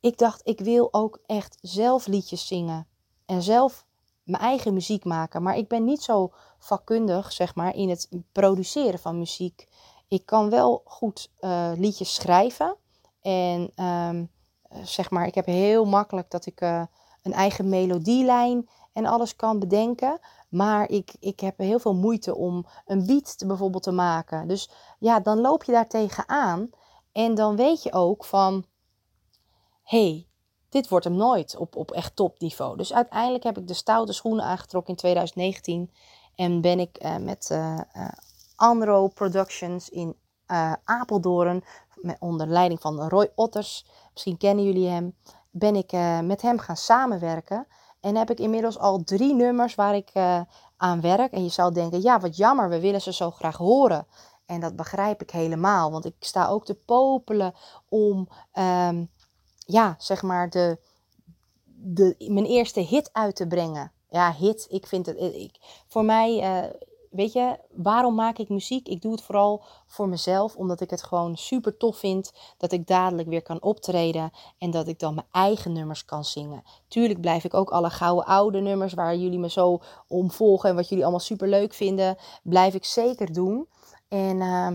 ik dacht, ik wil ook echt zelf liedjes zingen. En zelf mijn eigen muziek maken. Maar ik ben niet zo vakkundig, zeg maar, in het produceren van muziek. Ik kan wel goed uh, liedjes schrijven. En um, zeg maar, ik heb heel makkelijk dat ik uh, een eigen melodielijn en alles kan bedenken. Maar ik, ik heb heel veel moeite om een beat te, bijvoorbeeld te maken. Dus ja, dan loop je daar tegenaan. En dan weet je ook van, hey, dit wordt hem nooit op, op echt topniveau. Dus uiteindelijk heb ik de stoute schoenen aangetrokken in 2019. En ben ik uh, met uh, Anro Productions in Apeldoorn, onder leiding van Roy Otters, misschien kennen jullie hem, ben ik met hem gaan samenwerken. En heb ik inmiddels al drie nummers waar ik uh, aan werk. En je zou denken, ja, wat jammer, we willen ze zo graag horen. En dat begrijp ik helemaal, want ik sta ook te popelen om, um, ja, zeg maar, de, de, mijn eerste hit uit te brengen. Ja, hit, ik vind het, ik, voor mij, uh, weet je, waarom maak ik muziek? Ik doe het vooral voor mezelf, omdat ik het gewoon super tof vind dat ik dadelijk weer kan optreden en dat ik dan mijn eigen nummers kan zingen. Tuurlijk blijf ik ook alle gouden oude nummers waar jullie me zo om volgen en wat jullie allemaal super leuk vinden, blijf ik zeker doen. En, uh,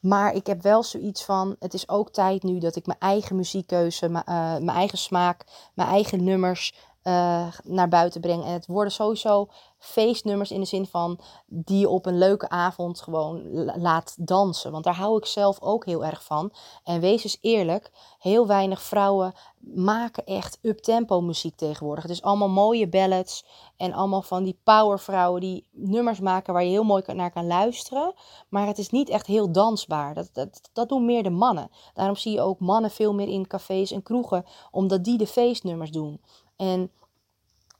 maar ik heb wel zoiets van: het is ook tijd nu dat ik mijn eigen muziekkeuze, mijn, uh, mijn eigen smaak, mijn eigen nummers uh, naar buiten breng. En het worden sowieso feestnummers in de zin van die je op een leuke avond gewoon laat dansen. Want daar hou ik zelf ook heel erg van. En wees eens eerlijk, heel weinig vrouwen maken echt up-tempo muziek tegenwoordig. Het is allemaal mooie ballads en allemaal van die powervrouwen die nummers maken waar je heel mooi naar kan luisteren. Maar het is niet echt heel dansbaar. Dat, dat, dat doen meer de mannen. Daarom zie je ook mannen veel meer in cafés en kroegen, omdat die de feestnummers doen. En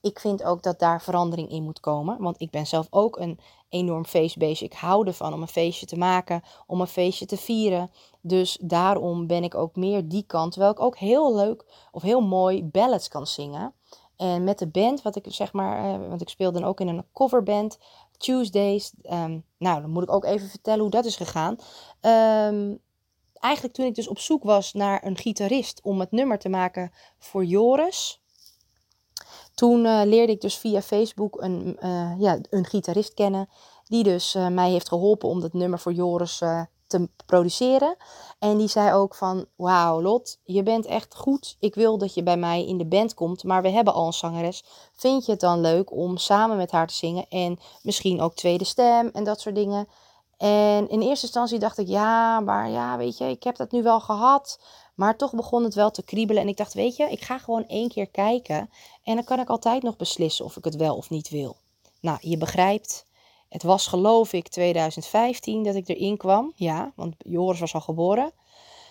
ik vind ook dat daar verandering in moet komen. Want ik ben zelf ook een enorm feestbeestje. Ik hou ervan om een feestje te maken, om een feestje te vieren. Dus daarom ben ik ook meer die kant. Terwijl ik ook heel leuk of heel mooi ballads kan zingen. En met de band, wat ik zeg maar, uh, want ik speelde dan ook in een coverband, Tuesdays. Um, nou, dan moet ik ook even vertellen hoe dat is gegaan. Um, eigenlijk toen ik dus op zoek was naar een gitarist om het nummer te maken voor Joris toen uh, leerde ik dus via Facebook een, uh, ja, een gitarist kennen. Die dus uh, mij heeft geholpen om dat nummer voor Joris te produceren. En die zei ook van, wauw Lot, je bent echt goed. Ik wil dat je bij mij in de band komt, maar we hebben al een zangeres. Vind je het dan leuk om samen met haar te zingen en misschien ook tweede stem en dat soort dingen? En in eerste instantie dacht ik, ja, maar ja, weet je, ik heb dat nu wel gehad. Maar toch begon het wel te kriebelen. En ik dacht, weet je, ik ga gewoon één keer kijken. En dan kan ik altijd nog beslissen of ik het wel of niet wil. Nou, je begrijpt. Het was geloof ik 2015 dat ik erin kwam. Ja, want Joris was al geboren.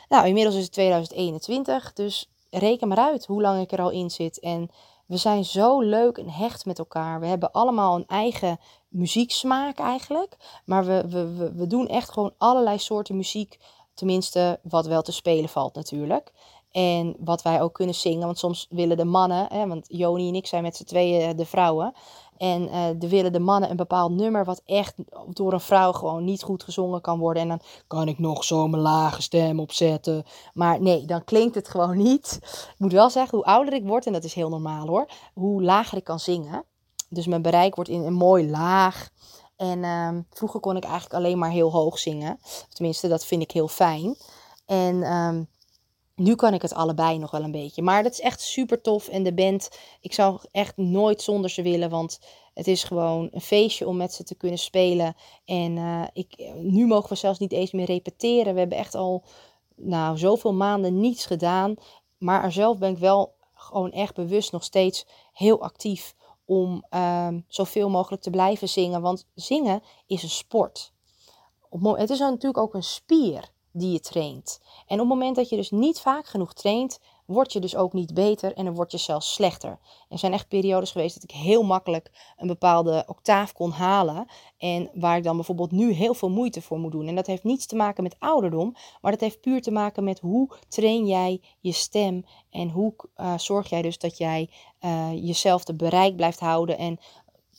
Nou, inmiddels is het 2021. Dus reken maar uit hoe lang ik er al in zit. En we zijn zo leuk en hecht met elkaar. We hebben allemaal een eigen muzieksmaak eigenlijk. Maar we, we, we, we doen echt gewoon allerlei soorten muziek Tenminste, wat wel te spelen valt natuurlijk. En wat wij ook kunnen zingen. Want soms willen de mannen, hè, want Joni en ik zijn met z'n tweeën de vrouwen. En uh, de willen de mannen een bepaald nummer wat echt door een vrouw gewoon niet goed gezongen kan worden. En dan kan ik nog zo mijn lage stem opzetten. Maar nee, dan klinkt het gewoon niet. Ik moet wel zeggen, hoe ouder ik word, en dat is heel normaal hoor, hoe lager ik kan zingen. Dus mijn bereik wordt in een mooi laag. En um, vroeger kon ik eigenlijk alleen maar heel hoog zingen. Tenminste, dat vind ik heel fijn. En um, Nu kan ik het allebei nog wel een beetje. Maar dat is echt super tof. En de band, ik zou echt nooit zonder ze willen. Want het is gewoon een feestje om met ze te kunnen spelen. En uh, ik, nu mogen we zelfs niet eens meer repeteren. We hebben echt al nou, zoveel maanden niets gedaan. Maar er zelf ben ik wel gewoon echt bewust nog steeds heel actief om uh, zoveel mogelijk te blijven zingen. Want zingen is een sport. Het is natuurlijk ook een spier die je traint. En op het moment dat je dus niet vaak genoeg traint, word je dus ook niet beter en dan word je zelfs slechter. Er zijn echt periodes geweest dat ik heel makkelijk een bepaalde octaaf kon halen. En waar ik dan bijvoorbeeld nu heel veel moeite voor moet doen. En dat heeft niets te maken met ouderdom, maar dat heeft puur te maken met hoe train jij je stem. En hoe uh, zorg jij dus dat jij uh, jezelf te bereik blijft houden. En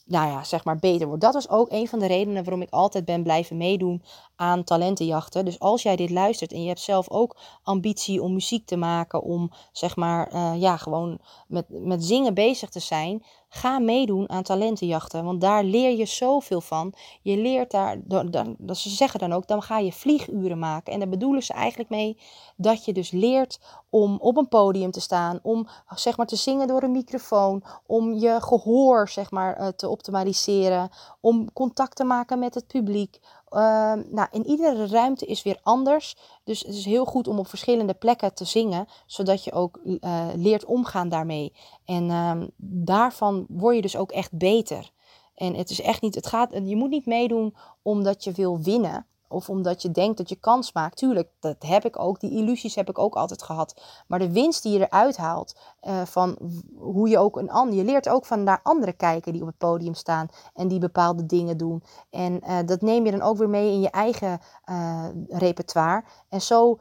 nou ja, zeg maar beter wordt. Dat was ook een van de redenen waarom ik altijd ben blijven meedoen aan talentenjachten. Dus als jij dit luistert en je hebt zelf ook ambitie om muziek te maken, om zeg maar, uh, ja, gewoon met, met zingen bezig te zijn, ga meedoen aan talentenjachten. Want daar leer je zoveel van. Je leert daar, dan, ze zeggen dan ook, dan ga je vlieguren maken. En daar bedoelen ze eigenlijk mee dat je dus leert om op een podium te staan, om zeg maar te zingen door een microfoon, om je gehoor zeg maar uh, te optimaliseren, om contact te maken met het publiek, uh, nou, in iedere ruimte is weer anders. Dus het is heel goed om op verschillende plekken te zingen, zodat je ook uh, leert omgaan daarmee. En uh, daarvan word je dus ook echt beter. En het is echt niet, het gaat, je moet niet meedoen omdat je wil winnen of omdat je denkt dat je kans maakt. Tuurlijk, dat heb ik ook. Die illusies heb ik ook altijd gehad. Maar de winst die je eruit haalt uh, van hoe je ook een ander. Je leert ook van naar anderen kijken die op het podium staan en die bepaalde dingen doen. En uh, dat neem je dan ook weer mee in je eigen uh, repertoire. En zo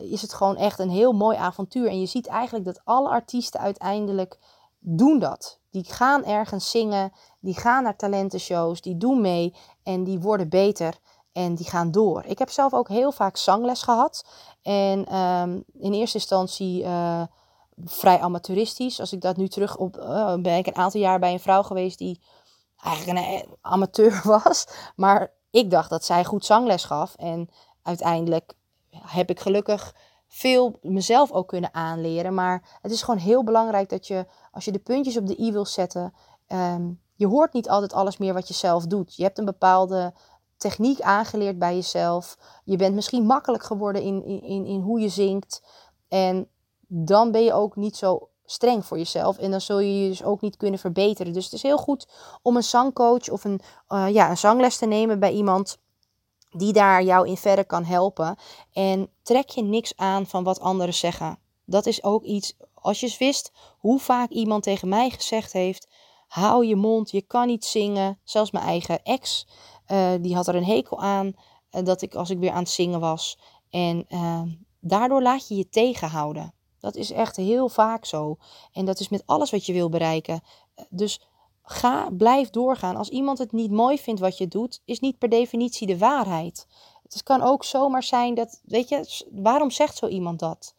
is het gewoon echt een heel mooi avontuur. En je ziet eigenlijk dat alle artiesten uiteindelijk doen dat. Die gaan ergens zingen, die gaan naar talentenshows, die doen mee en die worden beter. En die gaan door. Ik heb zelf ook heel vaak zangles gehad. En um, in eerste instantie uh, vrij amateuristisch. Als ik dat nu terug op. Uh, ben ik een aantal jaar bij een vrouw geweest die eigenlijk een eh, amateur was. Maar ik dacht dat zij goed zangles gaf. En uiteindelijk heb ik gelukkig veel mezelf ook kunnen aanleren. Maar het is gewoon heel belangrijk dat je, als je de puntjes op de i wil zetten. Um, je hoort niet altijd alles meer wat je zelf doet. Je hebt een bepaalde techniek aangeleerd bij jezelf. Je bent misschien makkelijk geworden in, in, in hoe je zingt. En dan ben je ook niet zo streng voor jezelf. En dan zul je je dus ook niet kunnen verbeteren. Dus het is heel goed om een zangcoach of een, uh, ja, een zangles te nemen bij iemand die daar jou in verder kan helpen. En trek je niks aan van wat anderen zeggen. Dat is ook iets, als je wist hoe vaak iemand tegen mij gezegd heeft: hou je mond, je kan niet zingen. Zelfs mijn eigen ex uh, die had er een hekel aan uh, dat ik als ik weer aan het zingen was. En uh, daardoor laat je je tegenhouden. Dat is echt heel vaak zo. En dat is met alles wat je wil bereiken. Dus ga, blijf doorgaan. Als iemand het niet mooi vindt wat je doet, is niet per definitie de waarheid. Het kan ook zomaar zijn dat, weet je, waarom zegt zo iemand dat?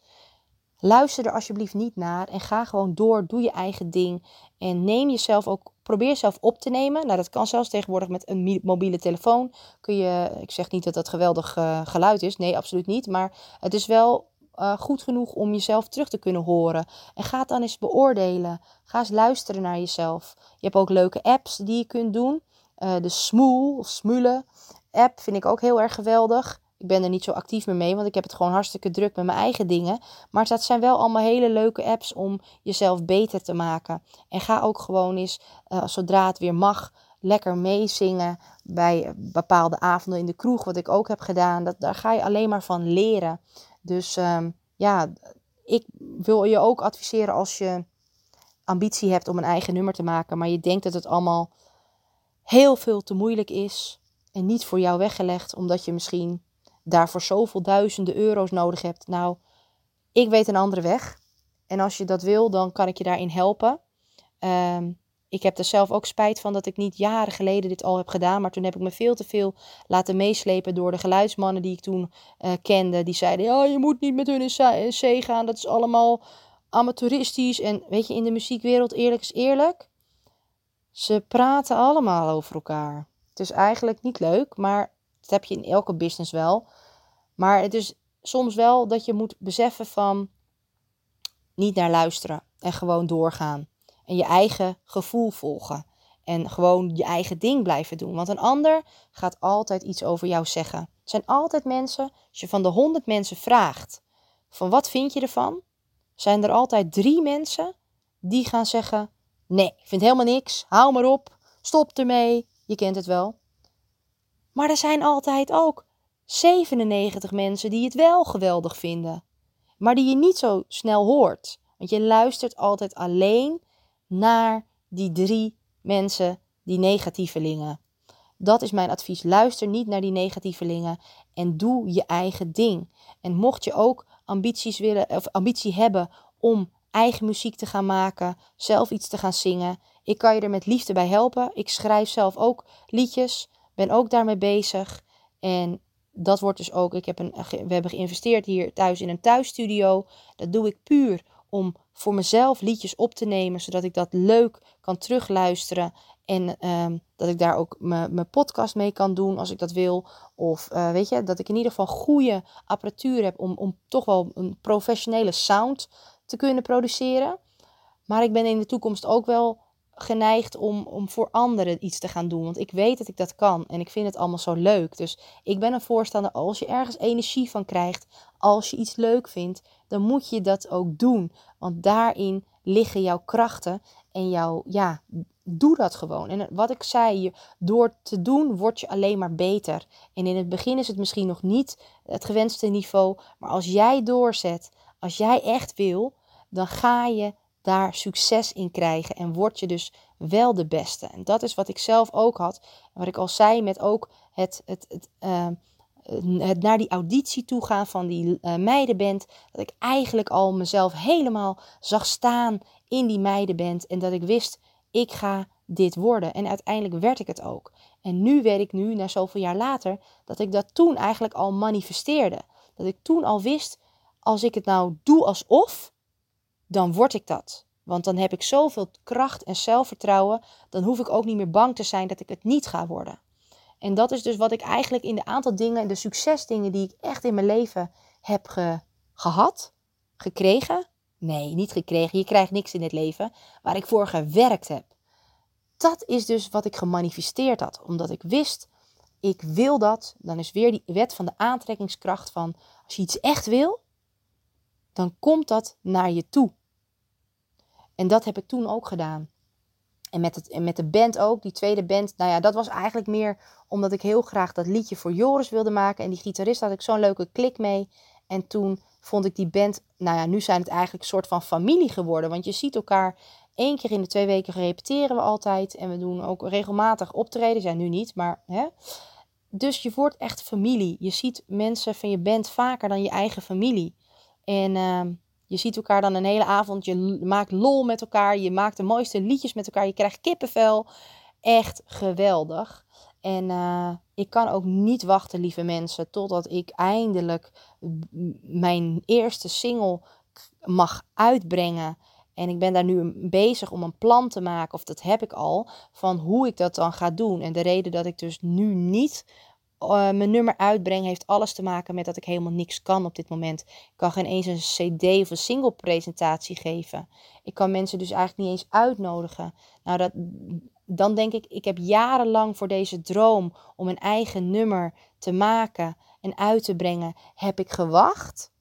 Luister er alsjeblieft niet naar en ga gewoon door. Doe je eigen ding. En neem jezelf ook, probeer jezelf op te nemen. Nou, dat kan zelfs tegenwoordig met een mobiele telefoon. Kun je, ik zeg niet dat dat geweldig uh, geluid is. Nee, absoluut niet. Maar het is wel uh, goed genoeg om jezelf terug te kunnen horen. En ga het dan eens beoordelen. Ga eens luisteren naar jezelf. Je hebt ook leuke apps die je kunt doen. Uh, de Smoel of Smule app vind ik ook heel erg geweldig. Ik ben er niet zo actief meer mee, want ik heb het gewoon hartstikke druk met mijn eigen dingen. Maar dat zijn wel allemaal hele leuke apps om jezelf beter te maken. En ga ook gewoon eens, uh, zodra het weer mag, lekker meezingen bij bepaalde avonden in de kroeg, wat ik ook heb gedaan. Dat, daar ga je alleen maar van leren. Dus um, ja, ik wil je ook adviseren als je ambitie hebt om een eigen nummer te maken, maar je denkt dat het allemaal heel veel te moeilijk is en niet voor jou weggelegd, omdat je misschien daarvoor zoveel duizenden euro's nodig hebt. Nou, ik weet een andere weg. En als je dat wil, dan kan ik je daarin helpen. Um, ik heb er zelf ook spijt van dat ik niet jaren geleden dit al heb gedaan. Maar toen heb ik me veel te veel laten meeslepen door de geluidsmannen die ik toen uh, kende. Die zeiden, ja, je moet niet met hun in zee gaan. Dat is allemaal amateuristisch. En weet je, in de muziekwereld, eerlijk is eerlijk. Ze praten allemaal over elkaar. Het is eigenlijk niet leuk, maar dat heb je in elke business wel. Maar het is soms wel dat je moet beseffen van niet naar luisteren en gewoon doorgaan. En je eigen gevoel volgen. En gewoon je eigen ding blijven doen. Want een ander gaat altijd iets over jou zeggen. Er zijn altijd mensen, als je van de honderd mensen vraagt: van wat vind je ervan? Zijn er altijd drie mensen die gaan zeggen: nee, ik vind helemaal niks, hou maar op, stop ermee, je kent het wel. Maar er zijn altijd ook 97 mensen die het wel geweldig vinden, maar die je niet zo snel hoort. Want je luistert altijd alleen naar die drie mensen, die negatievelingen. Dat is mijn advies. Luister niet naar die negatievelingen en doe je eigen ding. En mocht je ook ambities willen of ambitie hebben om eigen muziek te gaan maken, zelf iets te gaan zingen, ik kan je er met liefde bij helpen. Ik schrijf zelf ook liedjes, ben ook daarmee bezig. En dat wordt dus ook, ik heb een, we hebben geïnvesteerd hier thuis in een thuisstudio. Dat doe ik puur om voor mezelf liedjes op te nemen, zodat ik dat leuk kan terugluisteren. En ehm, dat ik daar ook mijn podcast mee kan doen als ik dat wil. Of uh, weet je, dat ik in ieder geval goede apparatuur heb om, om toch wel een professionele sound te kunnen produceren. Maar ik ben in de toekomst ook wel geneigd om, om voor anderen iets te gaan doen. Want ik weet dat ik dat kan en ik vind het allemaal zo leuk. Dus ik ben een voorstander, als je ergens energie van krijgt, als je iets leuk vindt, dan moet je dat ook doen. Want daarin liggen jouw krachten en jouw, ja, doe dat gewoon. En wat ik zei, door te doen word je alleen maar beter. En in het begin is het misschien nog niet het gewenste niveau, maar als jij doorzet, als jij echt wil, dan ga je daar succes in krijgen en word je dus wel de beste. En dat is wat ik zelf ook had. Wat ik al zei met ook het, het, het, uh, het naar die auditie toe gaan van die uh, meidenband. Dat ik eigenlijk al mezelf helemaal zag staan in die meidenband. En dat ik wist, ik ga dit worden. En uiteindelijk werd ik het ook. En nu weet ik nu, na zoveel jaar later, dat ik dat toen eigenlijk al manifesteerde. Dat ik toen al wist, als ik het nou doe alsof, dan word ik dat. Want dan heb ik zoveel kracht en zelfvertrouwen, dan hoef ik ook niet meer bang te zijn dat ik het niet ga worden. En dat is dus wat ik eigenlijk in de aantal dingen, de succesdingen die ik echt in mijn leven heb gehad, gekregen. Nee, niet gekregen. Je krijgt niks in het leven. Waar ik voor gewerkt heb. Dat is dus wat ik gemanifesteerd had. Omdat ik wist, ik wil dat. Dan is weer die wet van de aantrekkingskracht van als je iets echt wil, dan komt dat naar je toe. En dat heb ik toen ook gedaan. En met, het, en met de band ook, die tweede band. Nou ja, dat was eigenlijk meer omdat ik heel graag dat liedje voor Joris wilde maken. En die gitarist had ik zo'n leuke klik mee. En toen vond ik die band, nou ja, nu zijn het eigenlijk een soort van familie geworden. Want je ziet elkaar één keer in de twee weken repeteren we altijd. En we doen ook regelmatig optreden. Zijn nu niet, maar hè. Dus je wordt echt familie. Je ziet mensen van je band vaker dan je eigen familie. En ehm, je ziet elkaar dan een hele avond. Je maakt lol met elkaar. Je maakt de mooiste liedjes met elkaar. Je krijgt kippenvel. Echt geweldig. En uh, ik kan ook niet wachten, lieve mensen, totdat ik eindelijk mijn eerste single mag uitbrengen. En ik ben daar nu bezig om een plan te maken, of dat heb ik al, van hoe ik dat dan ga doen. En de reden dat ik dus nu niet uh, mijn nummer uitbreng, heeft alles te maken met dat ik helemaal niks kan op dit moment. Ik kan geen eens een CD of een single presentatie geven. Ik kan mensen dus eigenlijk niet eens uitnodigen. Nou, dat, dan denk ik, ik heb jarenlang voor deze droom om een eigen nummer te maken en uit te brengen, heb ik gewacht.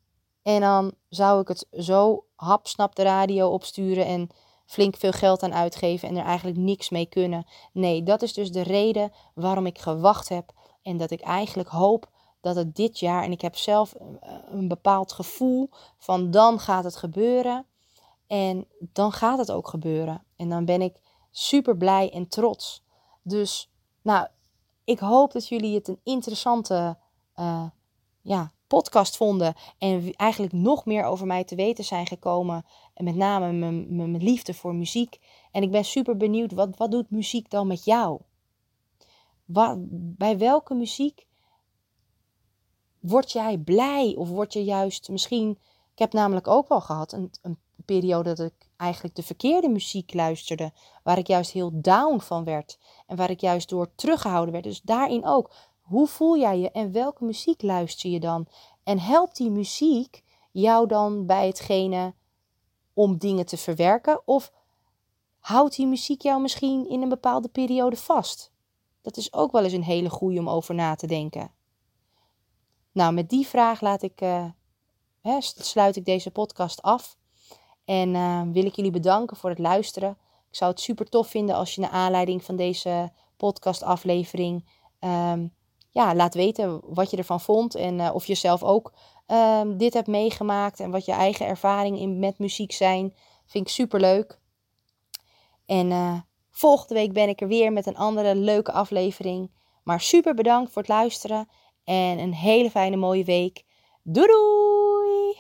En dan zou ik het zo hapsnap de radio opsturen en flink veel geld aan uitgeven en er eigenlijk niks mee kunnen. Nee, dat is dus de reden waarom ik gewacht heb en dat ik eigenlijk hoop dat het dit jaar, en ik heb zelf een bepaald gevoel van dan gaat het gebeuren. En dan gaat het ook gebeuren. En dan ben ik super blij en trots. Dus, nou, ik hoop dat jullie het een interessante uh, ja, podcast vonden. En eigenlijk nog meer over mij te weten zijn gekomen. En met name mijn, mijn liefde voor muziek. En ik ben super benieuwd, wat, wat doet muziek dan met jou? Bij welke muziek word jij blij? Of word je juist misschien... Ik heb namelijk ook wel gehad een, een periode dat ik eigenlijk de verkeerde muziek luisterde. Waar ik juist heel down van werd. En waar ik juist door teruggehouden werd. Dus daarin ook. Hoe voel jij je en welke muziek luister je dan? En helpt die muziek jou dan bij hetgene om dingen te verwerken? Of houdt die muziek jou misschien in een bepaalde periode vast? Dat is ook wel eens een hele goede om over na te denken. Nou, met die vraag laat ik, uh, hè, sluit ik deze podcast af. En uh, wil ik jullie bedanken voor het luisteren. Ik zou het super tof vinden als je naar aanleiding van deze podcastaflevering um, ja, laat weten wat je ervan vond. En uh, of je zelf ook um, dit hebt meegemaakt. En wat je eigen ervaringen met muziek zijn. Vind ik super leuk. En volgende week ben ik er weer met een andere leuke aflevering. Maar super bedankt voor het luisteren. En een hele fijne mooie week. Doei doei!